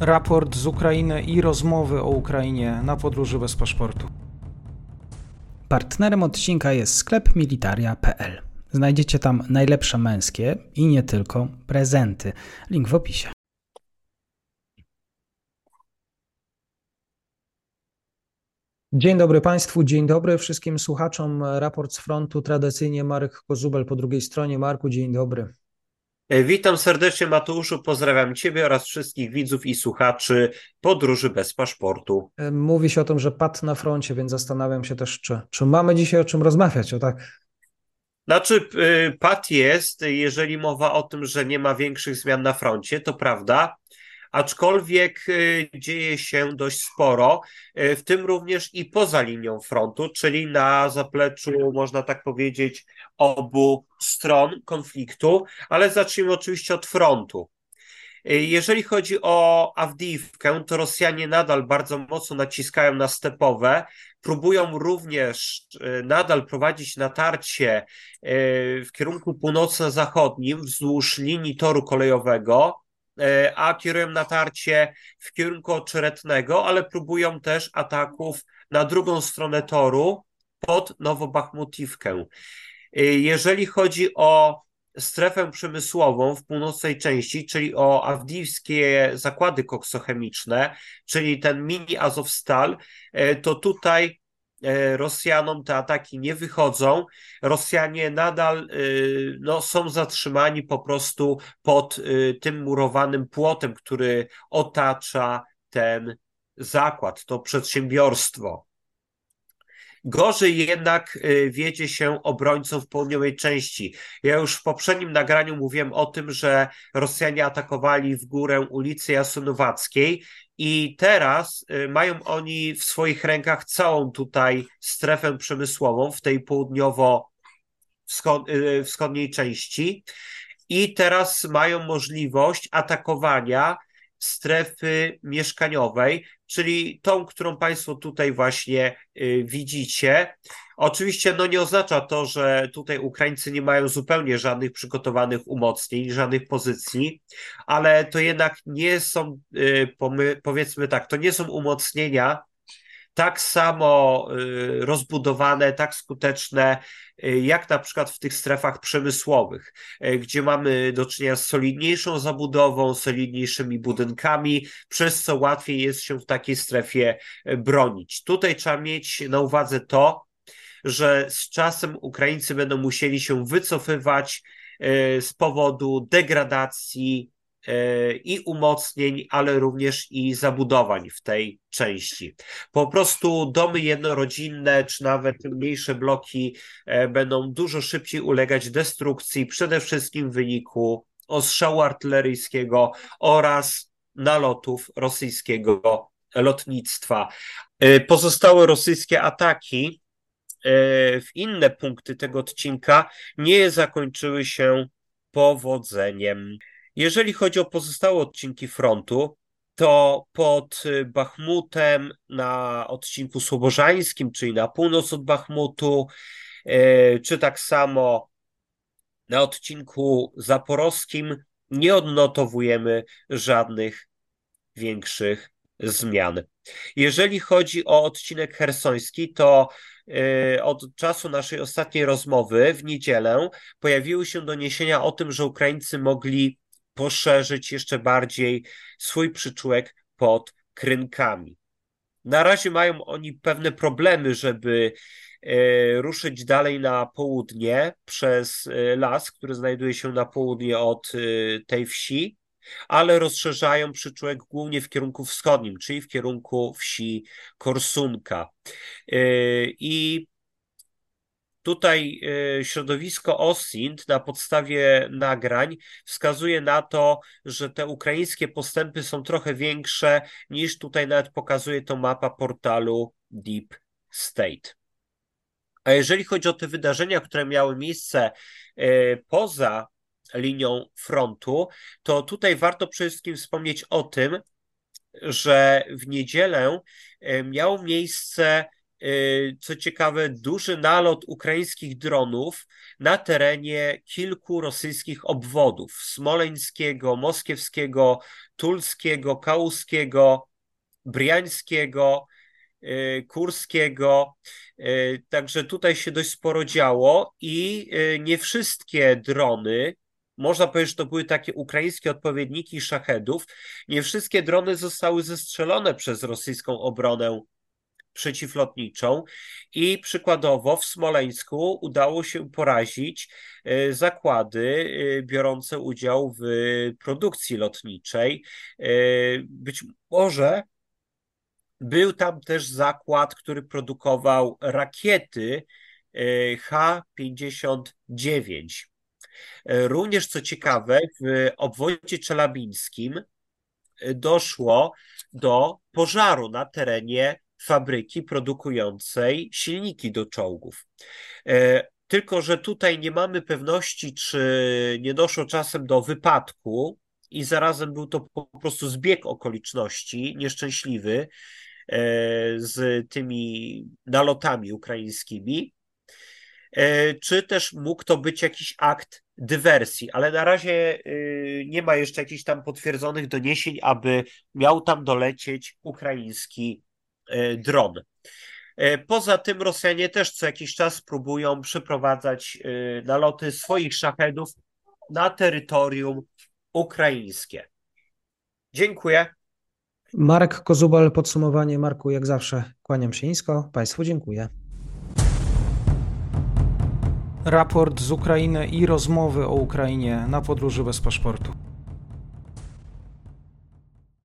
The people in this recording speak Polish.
raport z Ukrainy i rozmowy o Ukrainie na podróży bez paszportu. Partnerem odcinka jest sklep militaria.pl. Znajdziecie tam najlepsze męskie i nie tylko prezenty. Link w opisie. Dzień dobry Państwu, dzień dobry wszystkim słuchaczom. Raport z frontu tradycyjnie Marek Kozubel po drugiej stronie. Marku, dzień dobry. E, witam serdecznie Mateuszu, pozdrawiam Ciebie oraz wszystkich widzów i słuchaczy Podróży bez paszportu. E, mówi się o tym, że pad na froncie, więc zastanawiam się też, czy, czy mamy dzisiaj o czym rozmawiać, o tak? Znaczy, y, pad jest, jeżeli mowa o tym, że nie ma większych zmian na froncie, to prawda, aczkolwiek y, dzieje się dość sporo, y, w tym również i poza linią frontu, czyli na zapleczu, można tak powiedzieć, obu stron konfliktu, ale zacznijmy oczywiście od frontu. Y, jeżeli chodzi o Awdijiwkę, to Rosjanie nadal bardzo mocno naciskają na stepowe, próbują również nadal prowadzić natarcie w kierunku północno-zachodnim wzdłuż linii toru kolejowego, a kierują natarcie w kierunku Oczyretnego, ale próbują też ataków na drugą stronę toru pod Nowobachmutiwkę. E, jeżeli chodzi o strefę przemysłową w północnej części, czyli o awdiwskie zakłady koksochemiczne, czyli ten mini Azowstal, e, to tutaj E, Rosjanom te ataki nie wychodzą. Rosjanie nadal e, no, są zatrzymani po prostu pod e, tym murowanym płotem, który otacza ten zakład, to przedsiębiorstwo. Gorzej jednak wiedzie się obrońcom w południowej części. Ja już w poprzednim nagraniu mówiłem o tym, że Rosjanie atakowali w górę ulicy Jasonowackiej i teraz y, mają oni w swoich rękach całą tutaj strefę przemysłową w tej południowo-wschodniej y, części. I teraz mają możliwość atakowania strefy mieszkaniowej, czyli tą, którą Państwo tutaj właśnie y, widzicie. Oczywiście no nie oznacza to, że tutaj Ukraińcy nie mają zupełnie żadnych przygotowanych umocnień, żadnych pozycji, ale to jednak nie są, y, powiedzmy tak, to nie są umocnienia tak samo y, rozbudowane, tak skuteczne, y, jak na przykład w tych strefach przemysłowych, y, gdzie mamy do czynienia z solidniejszą zabudową, solidniejszymi budynkami, przez co łatwiej jest się w takiej strefie bronić. Tutaj trzeba mieć na uwadze to, że z czasem Ukraińcy będą musieli się wycofywać z powodu degradacji i umocnień, ale również i zabudowań w tej części. Po prostu domy jednorodzinne, czy nawet mniejsze bloki e, będą dużo szybciej ulegać destrukcji, przede wszystkim w wyniku ostrzału artyleryjskiego oraz nalotów rosyjskiego lotnictwa. E, pozostałe rosyjskie ataki w inne punkty tego odcinka nie zakończyły się powodzeniem. Jeżeli chodzi o pozostałe odcinki frontu, to pod Bachmutem na odcinku słobożańskim, czyli na północ od Bachmutu, e, czy tak samo na odcinku zaporowskim nie odnotowujemy żadnych większych zmian. Jeżeli chodzi o odcinek hersoński, to e, od czasu naszej ostatniej rozmowy w niedzielę pojawiły się doniesienia o tym, że Ukraińcy mogli poszerzyć jeszcze bardziej swój przyczółek pod krynkami. Na razie mają oni pewne problemy, żeby e, ruszyć dalej na południe przez e, las, który znajduje się na południe od e, tej wsi, ale rozszerzają przyczółek głównie w kierunku wschodnim, czyli w kierunku wsi Korsunka. I Tutaj e, środowisko OSINT na podstawie nagrań wskazuje na to, że te ukraińskie postępy są trochę większe niż tutaj nawet pokazuje to mapa portalu Deep State. A jeżeli chodzi o te wydarzenia, które miały miejsce e, poza linią frontu, to tutaj warto przede wszystkim wspomnieć o tym, że w niedzielę e, miało miejsce co ciekawe, duży nalot ukraińskich dronów na terenie kilku rosyjskich obwodów: smoleńskiego, moskiewskiego, tulskiego, kałuskiego, briańskiego, y, kurskiego. Y, także tutaj się dość sporo działo i nie wszystkie drony można powiedzieć, że to były takie ukraińskie odpowiedniki szachedów. Nie wszystkie drony zostały zestrzelone przez rosyjską obronę przeciwlotniczą i przykładowo w Smoleńsku udało się porazić e, zakłady e, biorące udział w produkcji lotniczej. E, być może był tam też zakład, który produkował rakiety H-59. Również co ciekawe, w obwodzie czelabińskim doszło do pożaru na terenie fabryki produkującej silniki do czołgów. E, tylko, że tutaj nie mamy pewności, czy nie doszło czasem do wypadku i zarazem był to po prostu zbieg okoliczności nieszczęśliwy e, z tymi nalotami ukraińskimi, e, czy też mógł to być jakiś akt dywersji, ale na razie nie ma jeszcze jakichś tam potwierdzonych doniesień, aby miał tam dolecieć ukraiński dron. E, poza tym Rosjanie też co jakiś czas próbują przeprowadzać e, naloty swoich szachedów na terytorium ukraińskie. Dziękuję. Marek Kozubal, podsumowanie. Marku, jak zawsze, kłaniam się nisko. Państwu dziękuję. Raport z Ukrainy i rozmowy o Ukrainie na podróży bez paszportu.